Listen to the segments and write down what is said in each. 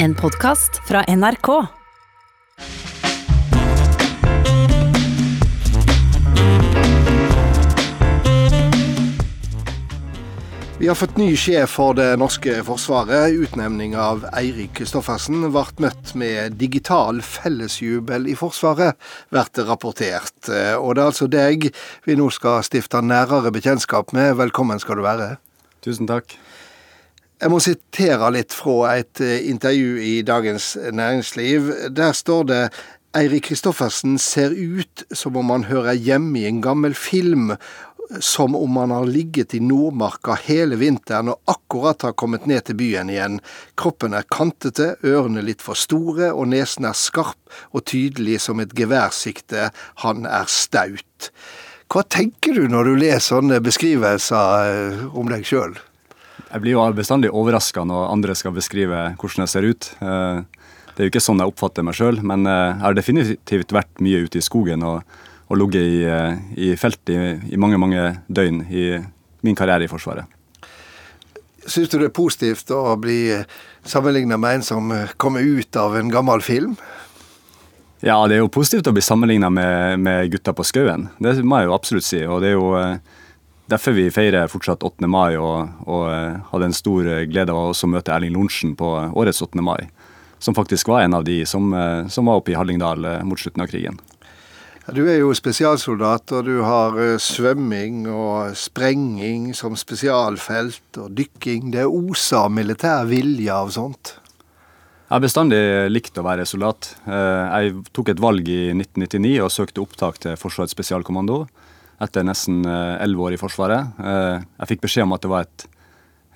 En podkast fra NRK. Vi har fått ny sjef for det norske forsvaret. Utnevning av Eirik Kristoffersen ble møtt med digital fellesjubel i Forsvaret, blir det rapportert. Og det er altså deg vi nå skal stifte nærere bekjentskap med. Velkommen skal du være. Tusen takk. Jeg må sitere litt fra et intervju i Dagens Næringsliv. Der står det Eirik Kristoffersen ser ut som om han hører hjemme i en gammel film, som om han har ligget i Nordmarka hele vinteren og akkurat har kommet ned til byen igjen. Kroppen er kantete, ørene litt for store, og nesen er skarp og tydelig som et geværsikte. Han er staut. Hva tenker du når du leser sånne beskrivelser om deg sjøl? Jeg blir jo bestandig overraska når andre skal beskrive hvordan jeg ser ut. Det er jo ikke sånn jeg oppfatter meg sjøl, men jeg har definitivt vært mye ute i skogen og, og ligget i, i felt i, i, mange, mange døgn i min karriere i Forsvaret. Syns du det er positivt å bli sammenligna med en som kommer ut av en gammel film? Ja, det er jo positivt å bli sammenligna med, med gutta på skauen. Det må jeg jo absolutt si. og det er jo derfor vi feirer fortsatt 8. mai, og, og hadde en stor glede av å møte Erling Lorentzen på årets 8. mai. Som faktisk var en av de som, som var oppe i Hallingdal mot slutten av krigen. Du er jo spesialsoldat, og du har svømming og sprenging som spesialfelt, og dykking. Det er osa militær vilje av sånt? Jeg har bestandig likt å være soldat. Jeg tok et valg i 1999 og søkte opptak til Forsvarets spesialkommando etter nesten elleve år i Forsvaret. Jeg fikk beskjed om at det var et,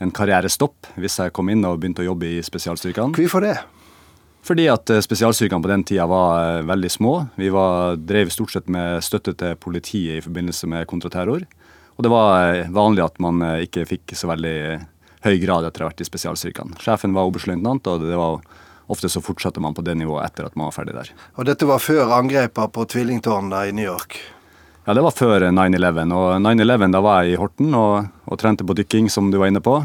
en karrierestopp hvis jeg kom inn og begynte å jobbe i spesialstyrkene. Hvorfor det? Fordi at spesialstyrkene på den tida var veldig små. Vi var, drev stort sett med støtte til politiet i forbindelse med kontraterror. Og det var vanlig at man ikke fikk så veldig høy grad etter å ha vært i spesialstyrkene. Sjefen var oberstløytnant, og det var ofte så fortsatte man på det nivået etter at man var ferdig der. Og dette var før angrepene på tvillingtårnene i New York? Ja, det var før 9-11. Og 9-11, da var jeg i Horten og, og, trente på dykking, som du var inne på.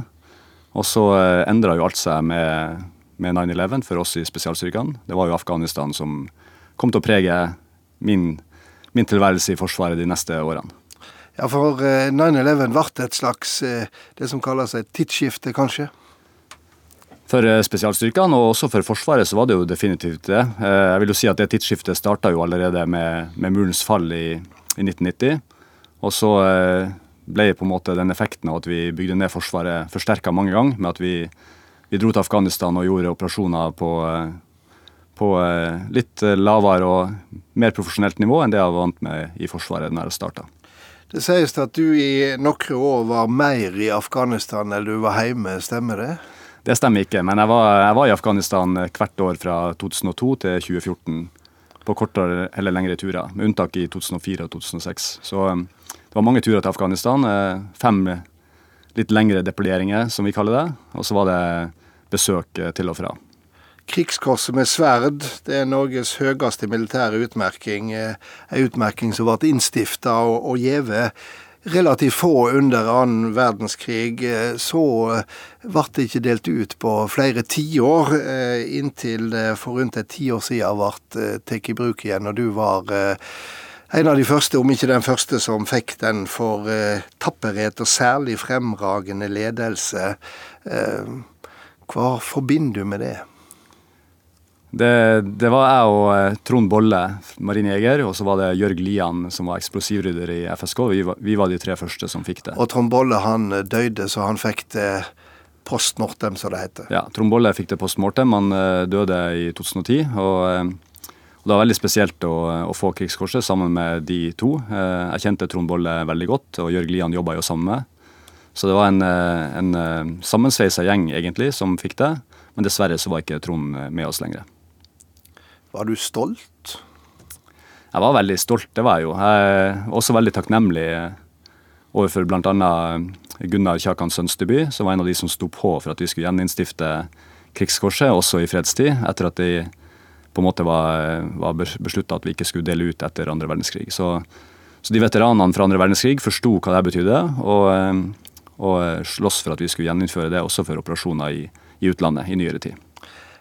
Og så eh, endra jo alt seg med, med 9-11 for oss i spesialstyrkene. Det var jo Afghanistan som kom til å prege min, min tilværelse i Forsvaret de neste årene. Ja, for 9-11 ble et slags det som kalles et tidsskifte, kanskje? For spesialstyrkene og også for Forsvaret så var det jo definitivt det. Jeg vil jo si at det tidsskiftet starta jo allerede med, med murens fall i, i 1990. Og så ble på en måte den effekten av at vi bygde ned Forsvaret forsterka mange ganger, med at vi, vi, dro til Afghanistan og gjorde operasjoner på, på litt lavere og mer profesjonelt nivå enn det jeg var vant med i Forsvaret da jeg starta. Det sies at du i noen år var mer i Afghanistan enn du var hjemme, stemmer det? Det stemmer ikke, men jeg var, jeg var i Afghanistan hvert år fra 2002 til 2014 på kortere eller lengre turer, med unntak i 2004 og 2006. Så det var mange turer til Afghanistan. Fem litt lengre deployeringer, som vi kaller det. Og så var det besøk til og fra. Krigskorset med sverd det er Norges høyeste militære utmerking. En utmerking som ble innstifta og gjeve relativt få under annen verdenskrig. Så ble det ikke delt ut på flere tiår, inntil det for rundt et tiår siden ble tatt i bruk igjen. Og du var en av de første, om ikke den første, som fikk den for tapperhet og særlig fremragende ledelse. Hva forbinder du med det? Det, det, var jeg og Trond Bolle, marinejeger, og så var det Jørg Lian, som var eksplosivrydder i FSK. Vi var, vi var, de tre første som fikk det. Og Trond Bolle han døde, så han fikk det post mortem, som det heter. Ja, Trond Bolle fikk det post mortem. Han døde i 2010. og... og det var veldig spesielt å, å, få Krigskorset sammen med de to. Jeg kjente Trond Bolle veldig godt, og Jørg Lian jobba jo sammen med. Så det var en, en sammensveisa gjeng egentlig som fikk det. Men dessverre så var ikke Trond med oss lenger. Var du stolt? Jeg var veldig stolt, det var jeg jo. Jeg er også veldig takknemlig overfor bl.a. Gunnar Kjakan Sønsteby, som var en av de som sto på for at vi skulle gjeninnstifte Krigskorset, også i fredstid, etter at de på en måte var, var beslutta at vi ikke skulle dele ut etter andre verdenskrig. Så, så de veteranene fra andre verdenskrig forsto hva det betydde, og, og sloss for at vi skulle gjeninnføre det også for operasjoner i, i utlandet i nyere tid.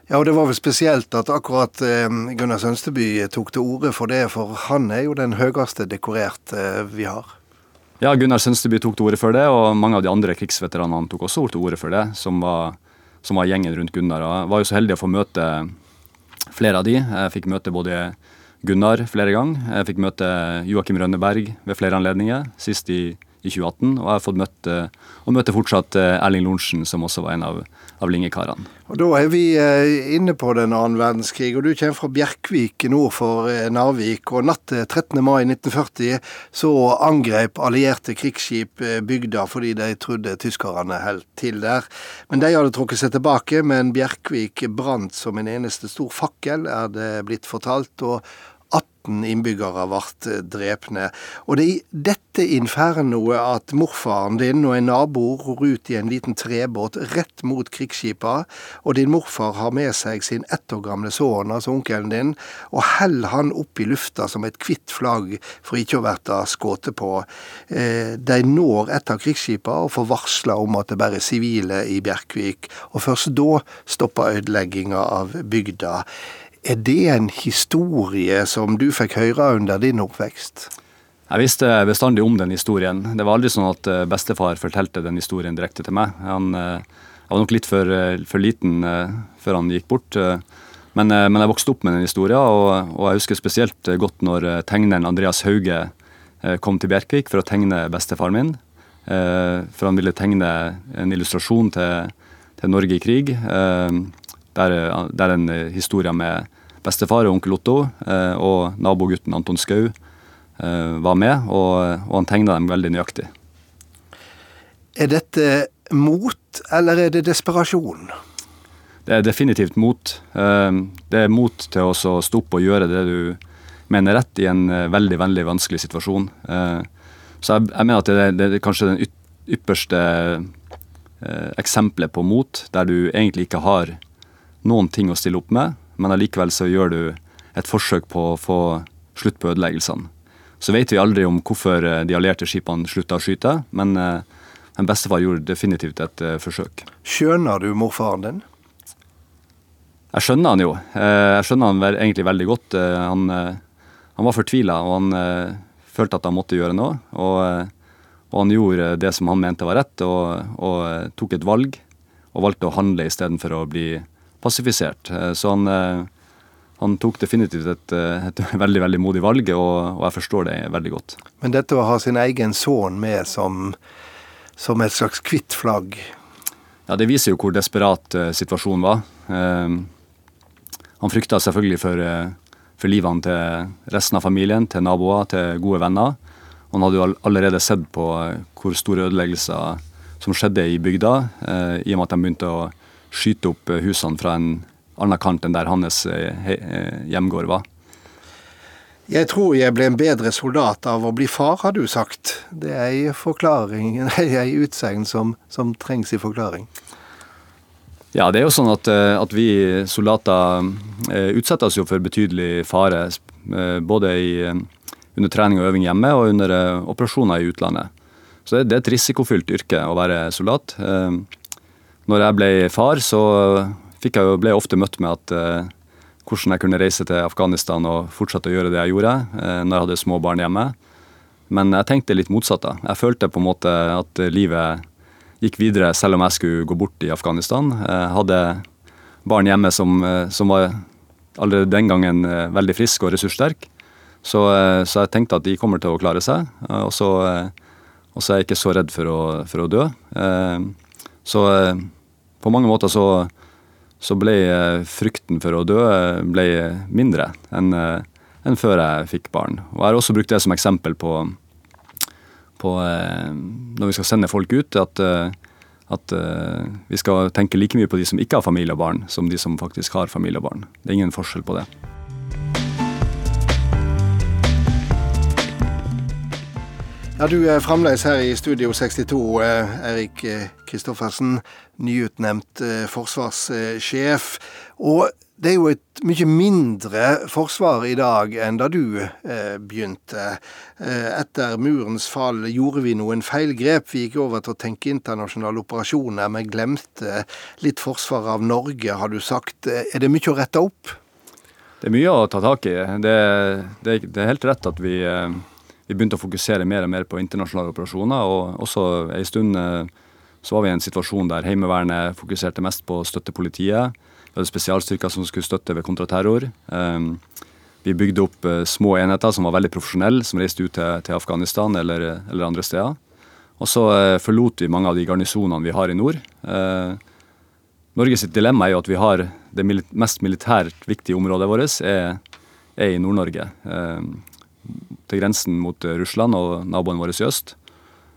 Ja, og det var vel spesielt at akkurat eh, Gunnar Sønsteby tok til orde for det, for han er jo den høyeste dekorerte eh, vi har. Ja, Gunnar Sønsteby tok til orde for det, og mange av de andre krigsveteranene tok også til orde for det, som var, som var gjengen rundt Gunnar. Jeg var jo så heldig å få møte flere av de. Jeg fikk møte både Gunnar flere ganger. Jeg fikk møte Joakim Rønneberg ved flere anledninger, sist i, i 2018. Og jeg har fått møte, og møter fortsatt eh, Erling Lorentzen, som også var en av, av linjekarene. Og Da er vi eh, inne på den annen verdenskrig, og du kommer fra Bjerkvik nord for eh, Narvik. og Natt til 13. mai 1940 så angrep allierte krigsskip bygda fordi de trodde tyskerne holdt til der. Men de hadde trukket seg tilbake, men Bjerkvik brant som en eneste stor fakkel, er det blitt fortalt. og 18 innbyggere ble drepne. Og det er i dette infernoet at morfaren din og en nabo ror ut i en liten trebåt rett mot krigsskipa, og din morfar har med seg sin ett år gamle sønn, altså onkelen din, og heller han opp i lufta som et hvitt flagg for ikke å bli skutt på. Eh, de når et av krigsskipa og får varsla om at det bare er sivile i Bjerkvik, og først da stopper ødelegginga av bygda. Er det en historie som du fikk høre under din oppvekst? Jeg visste bestandig om den historien. Det var aldri sånn at eh, bestefar fortalte den historien direkte til meg. Han jeg eh, var nok litt for, eh, for liten før han gikk bort. Men, men, jeg vokste opp med den historien, og, og, jeg husker spesielt godt når tegneren Andreas Hauge kom til Bjerkvik for å tegne bestefaren min. For han ville tegne en illustrasjon til, til Norge i krig. Der, der en historie med bestefar og onkel Otto eh, og nabogutten Anton Skau eh, var med, og, og han tegna dem veldig nøyaktig. Er dette mot, eller er det desperasjon? Det er definitivt mot. Eh, det er mot til å stå opp og gjøre det du mener rett i en veldig veldig vanskelig situasjon. Så jeg, jeg mener at det, det, er kanskje den ypperste eksempelet på mot, der du egentlig ikke har noen ting å stille opp med, men allikevel så gjør du et forsøk på å få slutt på ødeleggelsene. Så vet vi aldri om hvorfor eh, de allierte skipene slutta å skyte, men men eh, bestefar gjorde definitivt et uh, forsøk. Skjønner du morfaren din? Jeg skjønner han jo. Jeg skjønner han egentlig veldig godt. Han, han var fortvila, og han følte at han måtte gjøre noe. Og, og, han gjorde det som han mente var rett, og, og tok et valg. Og valgte å handle istedenfor å bli passifisert. Eh, så han, eh, han tok definitivt et, eh, et, veldig veldig modig valg, og, og, jeg forstår det veldig godt. Men dette å ha sin egen sønn med som, som et slags hvitt flagg Ja, Det viser jo hvor desperat uh, situasjonen var. Uh, han frykta selvfølgelig for, uh, for livene til resten av familien, til naboer, til gode venner. Han hadde jo allerede sett på hvor store ødeleggelser som skjedde i bygda, i og med at de begynte å skyte opp eh, husene fra en annen kant enn der hans eh, eh, hjemgård var. Jeg tror jeg ble en bedre soldat av å bli far, har du sagt. Det er ei forklaring, ei utsegn som, som, trengs i forklaring. Ja, det er jo sånn at, at vi soldater utsetter oss jo for betydelig fare. Både i, under trening og øving hjemme og under operasjoner i utlandet. Så det, det er et risikofylt yrke å være soldat når jeg ble far, så fikk jeg jo, ble jeg ofte møtt med at eh, hvordan jeg kunne reise til Afghanistan og fortsette å gjøre det jeg gjorde eh, når jeg hadde små barn hjemme. Men jeg tenkte litt motsatt. da. Jeg følte på en måte at livet gikk videre selv om jeg skulle gå bort i Afghanistan. Jeg hadde barn hjemme som, eh, som var allerede den gangen eh, veldig friske og ressurssterke. Så, eh, så, jeg tenkte at de kommer til å klare seg. Og så, og så er jeg ikke så redd for å, for å dø. Så på mange måter så, så ble eh, frykten for å dø eh, mindre enn, eh, enn før jeg fikk barn. Og Jeg har også brukt det som eksempel på, på når vi skal sende folk ut, at, at vi skal tenke like mye på de som ikke har familie og barn, som de som faktisk har familie og barn. Det er ingen forskjell på det. Ja, Du er fremdeles her i Studio 62, Erik Kristoffersen nyutnevnt eh, forsvarssjef. Og det er jo et mye mindre forsvar i dag enn da du eh, begynte. Eh, etter murens fall gjorde vi noen feilgrep. Vi gikk over til å tenke internasjonale operasjoner, men glemte litt forsvar av Norge, har du sagt. Er det mye å rette opp? Det er mye å ta tak i. Det, det, det er helt rett at vi, eh, vi, begynte å fokusere mer og mer på internasjonale operasjoner. og også en stund eh, så var vi i en situasjon der Heimevernet fokuserte mest på å støtte politiet. Vi hadde spesialstyrker som skulle støtte ved kontraterror. Ehm, vi bygde opp eh, små enheter som var veldig profesjonelle, som reiste ut til, Afghanistan eller, eller, andre steder. Og så eh, forlot vi mange av de garnisonene vi har i nord. Eh, Norges dilemma er jo at vi har det mest militært viktige området vårt er, er i Nord-Norge. Til grensen mot Russland og naboene våre i øst.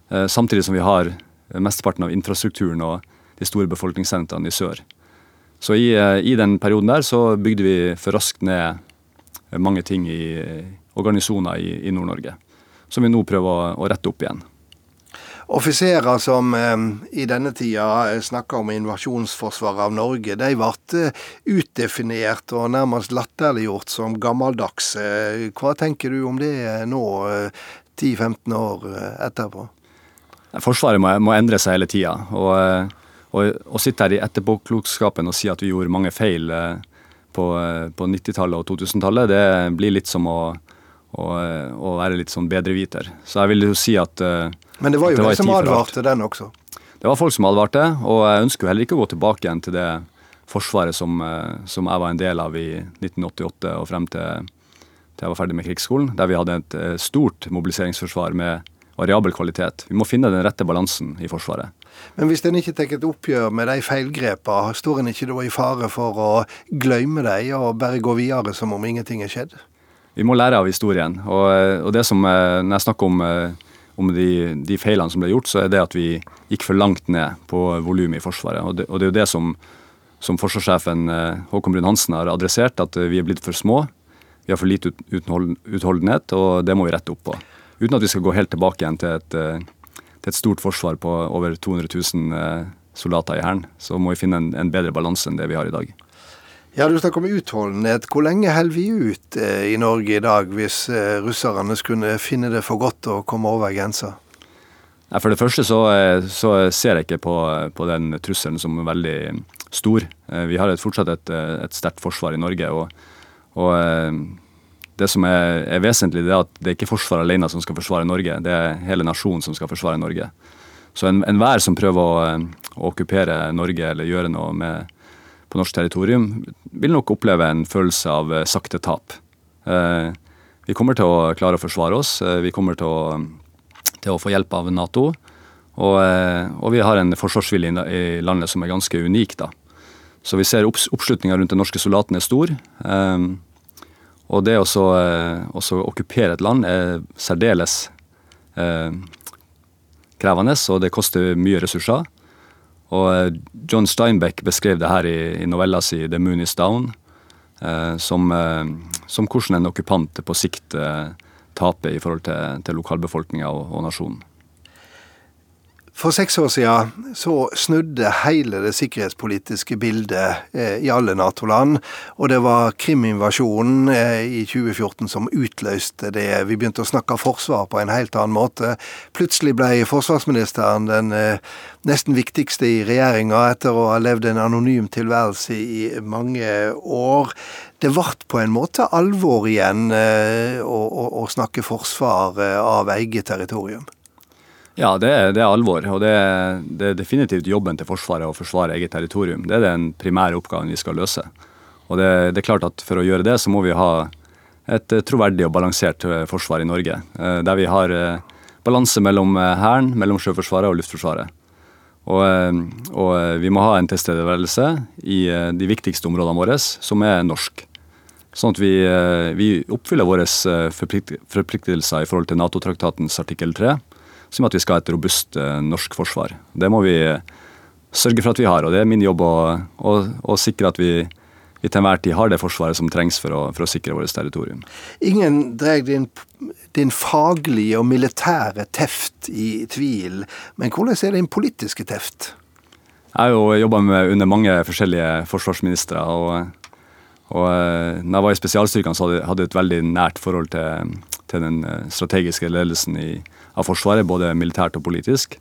Samtidig som vi har mesteparten av infrastrukturen og de store befolkningssentrene i sør. Så i, eh, i, den perioden der så bygde vi for raskt ned mange ting i organisasjoner i, i Nord-Norge. Som vi nå prøver å, å rette opp igjen. Offiserer som eh, i denne tida snakka om invasjonsforsvaret av Norge, de ble eh, utdefinert og nærmest latterliggjort som gammeldagse. Hva tenker du om det nå, 10-15 år etterpå? Forsvaret må, må endre seg hele tida. Å sitte her i etterpåklokskapen og si at vi gjorde mange feil eh, på, eh, på 90-tallet og 2000-tallet, det blir litt som å, å, å, være litt sånn bedreviter. Så jeg vil jo si at eh, Men det var jo det, som advarte den også? Det var folk som advarte, og jeg ønsker jo heller ikke å gå tilbake igjen til det forsvaret som, som jeg var en del av i 1988 og frem til, til jeg var ferdig med krigsskolen, der vi hadde et stort mobiliseringsforsvar med variabel kvalitet. Vi må finne den rette balansen i Forsvaret. Men hvis en ikke tar et oppgjør med de feilgrepene, står en ikke da i fare for å glemme dem og bare gå videre som om ingenting er skjedd? Vi må lære av historien. Og, og det som, eh, når jeg snakker om, eh, om de, de, feilene som ble gjort, så er det at vi gikk for langt ned på volumet i Forsvaret. Og det, og det, er jo det som, som forsvarssjefen eh, Håkon Brun-Hansen har adressert, at vi er blitt for små. Vi har for lite utholdenhet, og det må vi rette opp på. Uten at vi skal gå helt tilbake igjen til et til et stort forsvar på over 200 000 eh, soldater i Hæren, så må vi finne en, en bedre balanse enn det vi har i dag. Ja, Du snakker om utholdenhet. Hvor lenge holder vi ut eh, i Norge i dag hvis eh, russerne skulle finne det for godt å komme over grensa? For det første så, eh, så, ser jeg ikke på, på, den trusselen som veldig stor. Vi har et, fortsatt et, et sterkt forsvar i Norge. og, og det som er, er, vesentlig, det er at det er ikke Forsvaret alene som skal forsvare Norge, det er hele nasjonen som skal forsvare Norge. Så enhver en som prøver å, å, okkupere Norge eller gjøre noe med, på norsk territorium, vil nok oppleve en følelse av eh, sakte tap. Eh, vi kommer til å klare å forsvare oss. Eh, vi kommer til å, til å få hjelp av Nato. Og, og, vi har en forsvarsvilje i landet som er ganske unik. da. Så vi ser oppslutninga rundt den norske soldaten er stor. Og det å så okkupere et land er særdeles krevende, og det koster mye ressurser. Og eh, John Steinbeck beskrev det her i, i novella si 'The Moon Is Down' eh, som, eh, som, hvordan en okkupant på sikt eh, taper i forhold til, til lokalbefolkninga og, og nasjonen. For seks år siden så snudde hele det sikkerhetspolitiske bildet eh, i alle Nato-land. Og det var Krim-invasjonen eh, i 2014 som utløste det. Vi begynte å snakke forsvar på en helt annen måte. Plutselig ble forsvarsministeren den eh, nesten viktigste i regjeringa etter å ha levd en anonym tilværelse i mange år. Det ble på en måte alvor igjen eh, å, snakke forsvar av eget territorium. Ja, det er, det er alvor. Og det er, det er, definitivt jobben til Forsvaret å forsvare eget territorium. Det er den primære oppgaven vi skal løse. Og det, det, er klart at For å gjøre det, så må vi ha et eh, troverdig og balansert eh, forsvar i Norge. Eh, der vi har balanse mellom Hæren, mellom Sjøforsvaret og Luftforsvaret. Og, og, vi må ha en tilstedeværelse i de viktigste områdene våre, som er norsk. Sånn at vi, vi oppfyller våre forpliktelser i forhold til Nato-traktatens artikkel 3 som at vi skal ha et robust eh, norsk forsvar. Det må vi sørge for at vi har, og det er min jobb å, å, å sikre at vi, vi til enhver tid har det forsvaret som trengs for å, for å sikre vårt territorium. Ingen dreier din, din, faglige og militære teft i tvil, men hvordan er din politiske teft? Jeg har jo jobba under mange forskjellige forsvarsministre. og Og uh, når jeg var i spesialstyrkene, så hadde jeg et veldig nært forhold til, til den strategiske ledelsen i, av Forsvaret, både militært og politisk.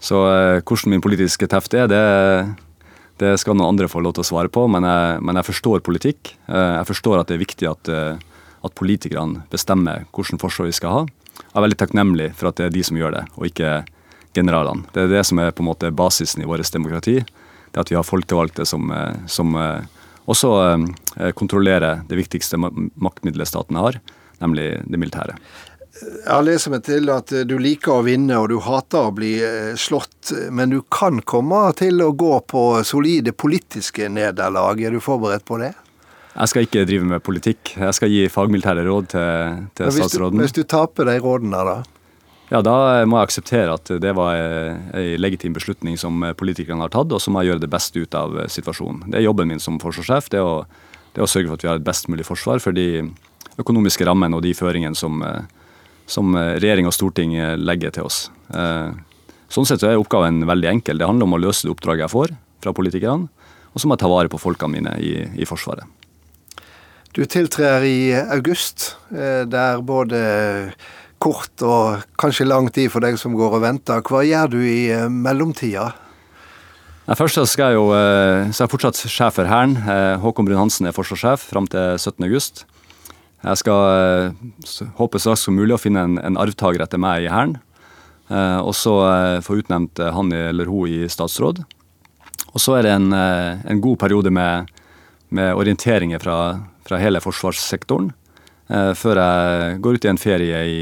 Så eh, hvordan min politiske teft er, det, det, skal noen andre få lov til å svare på. Men jeg, men jeg forstår politikk. Uh, jeg forstår at det er viktig at, at politikerne bestemmer hvordan forsvar vi skal ha. Jeg er veldig takknemlig for at det er de som gjør det, og ikke generalene. Det er det som er på en måte basisen i vårt demokrati. Det at vi har folkevalgte som, som også kontrollerer det viktigste maktmiddelet staten har, nemlig det militære. Jeg leser meg til at du liker å vinne og du hater å bli eh, slått, men du kan komme til å gå på solide politiske nederlag. Er du forberedt på det? Jeg skal ikke drive med politikk. Jeg skal gi fagmilitære råd til, til hvis statsråden. Du, hvis du taper de rådene, da? Ja, da må jeg akseptere at det var en legitim beslutning som politikerne har tatt, og så må jeg gjøre det beste ut av situasjonen. Det er jobben min som forsvarssjef. Det er å, det er å sørge for at vi har et best mulig forsvar for de økonomiske rammene og de føringene som, som regjering og storting legger til oss. Sånn sett så er oppgaven veldig enkel. Det handler om å løse det oppdraget jeg får fra politikerne, og så må jeg ta vare på folkene mine i, i Forsvaret. Du tiltrer i august, Det er både kort og kanskje lang tid for deg som går og venter. Hva gjør du i mellomtida? Først så skal jeg jo, så er jeg fortsatt sjef for Hæren. Håkon Brun-Hansen er forsvarssjef fram til 17.8. Jeg skal håpe så raskt som mulig å finne en, en arvtaker etter meg i Hæren. Og så få utnevnt han eller hun i statsråd. Og så er det en, en god periode med, med orienteringer fra, fra hele forsvarssektoren. Før jeg går ut i en ferie i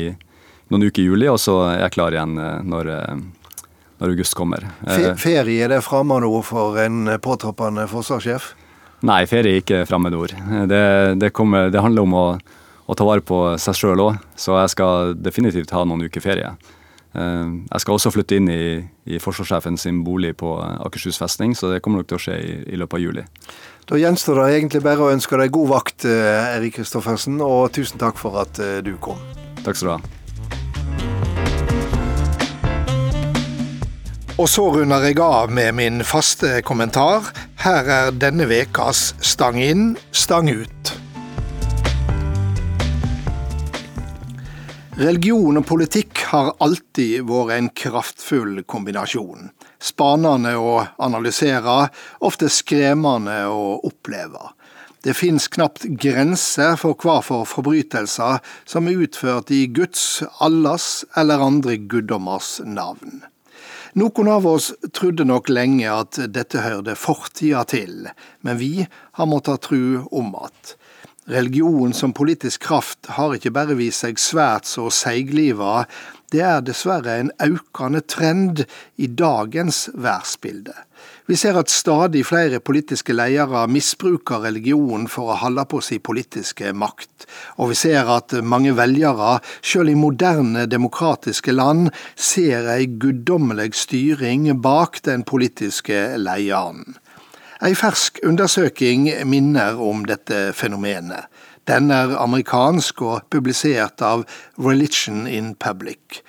noen uker i juli, og så er jeg klar igjen når, når august kommer. Ferie, er det fremmedord for en påtroppende forsvarssjef? Nei, ferie er ikke fremmedord. Det, det, det handler om å, å, ta vare på seg sjøl òg, så jeg skal definitivt ha noen uker ferie. Jeg skal også flytte inn i, i forsvarssjefen sin bolig på Akershus festning, så det kommer nok til å skje i, i løpet av juli. Da gjenstår det egentlig bare å ønske deg god vakt, Erik Kristoffersen, og tusen takk for at du kom. Takk skal du ha. Og så runder jeg av med min faste kommentar. Her er denne vekas Stang inn, stang ut. Religion og politikk har alltid vært en kraftfull kombinasjon. Spanende å analysere, ofte skremmende å oppleve. Det fins knapt grenser for hva for forbrytelser som er utført i Guds, Allas eller andre guddommers navn. Noen av oss trodde nok lenge at dette hørte fortida til, men vi har måttet tru om at. Religion som politisk kraft har ikke bare vist seg svært så seigliva, det er dessverre en økende trend i dagens verdensbilde. Vi ser at stadig flere politiske ledere misbruker religion for å holde på sin politiske makt, og vi ser at mange velgere, selv i moderne demokratiske land, ser ei guddommelig styring bak den politiske lederen. Ei fersk undersøking minner om dette fenomenet. Den er amerikansk og publisert av Religion in Public.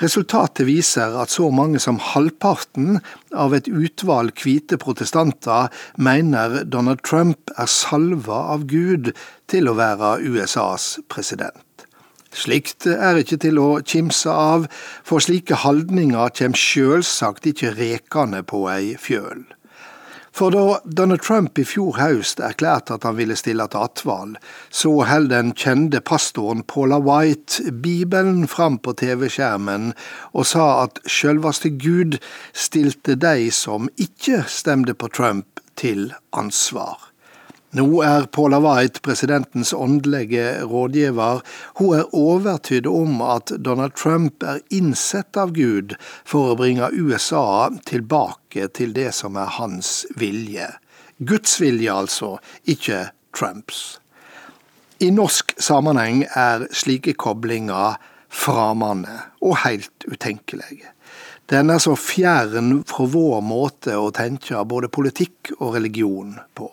Resultatet viser at så mange som halvparten av et utvalg hvite protestanter mener Donald Trump er salva av Gud til å være USAs president. Slikt er ikke til å kimse av, for slike holdninger kommer selvsagt ikke rekende på ei fjøl. For da Donald Trump i fjor høst erklærte at han ville stille til attvalg, så holder den kjente pastoren Paula White Bibelen fram på TV-skjermen og sa at sjølvaste Gud stilte de som ikke stemte på Trump, til ansvar. Nå er Paula White presidentens åndelige rådgiver. Hun er overtydd om at Donald Trump er innsett av Gud for å bringe USA tilbake til det som er hans vilje. Guds vilje, altså, ikke Trumps. I norsk sammenheng er slike koblinger framande og helt utenkelige. Den er så fjern fra vår måte å tenke både politikk og religion på.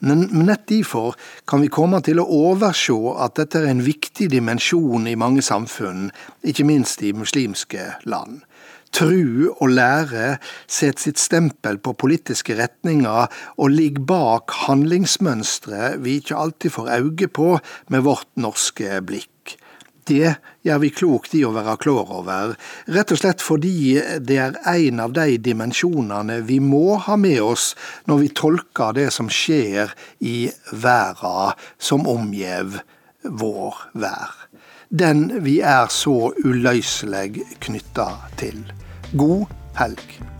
Men nett derfor kan vi komme til å overse at dette er en viktig dimensjon i mange samfunn, ikke minst i muslimske land. tru og lære setter sitt stempel på politiske retninger og ligger bak handlingsmønstre vi ikke alltid får øye på med vårt norske blikk. Det gjør vi klokt i å være klar over, rett og slett fordi det er en av de dimensjonene vi må ha med oss når vi tolker det som skjer i verda som omgjev vår vær. Den vi er så uløselig knytta til. God helg.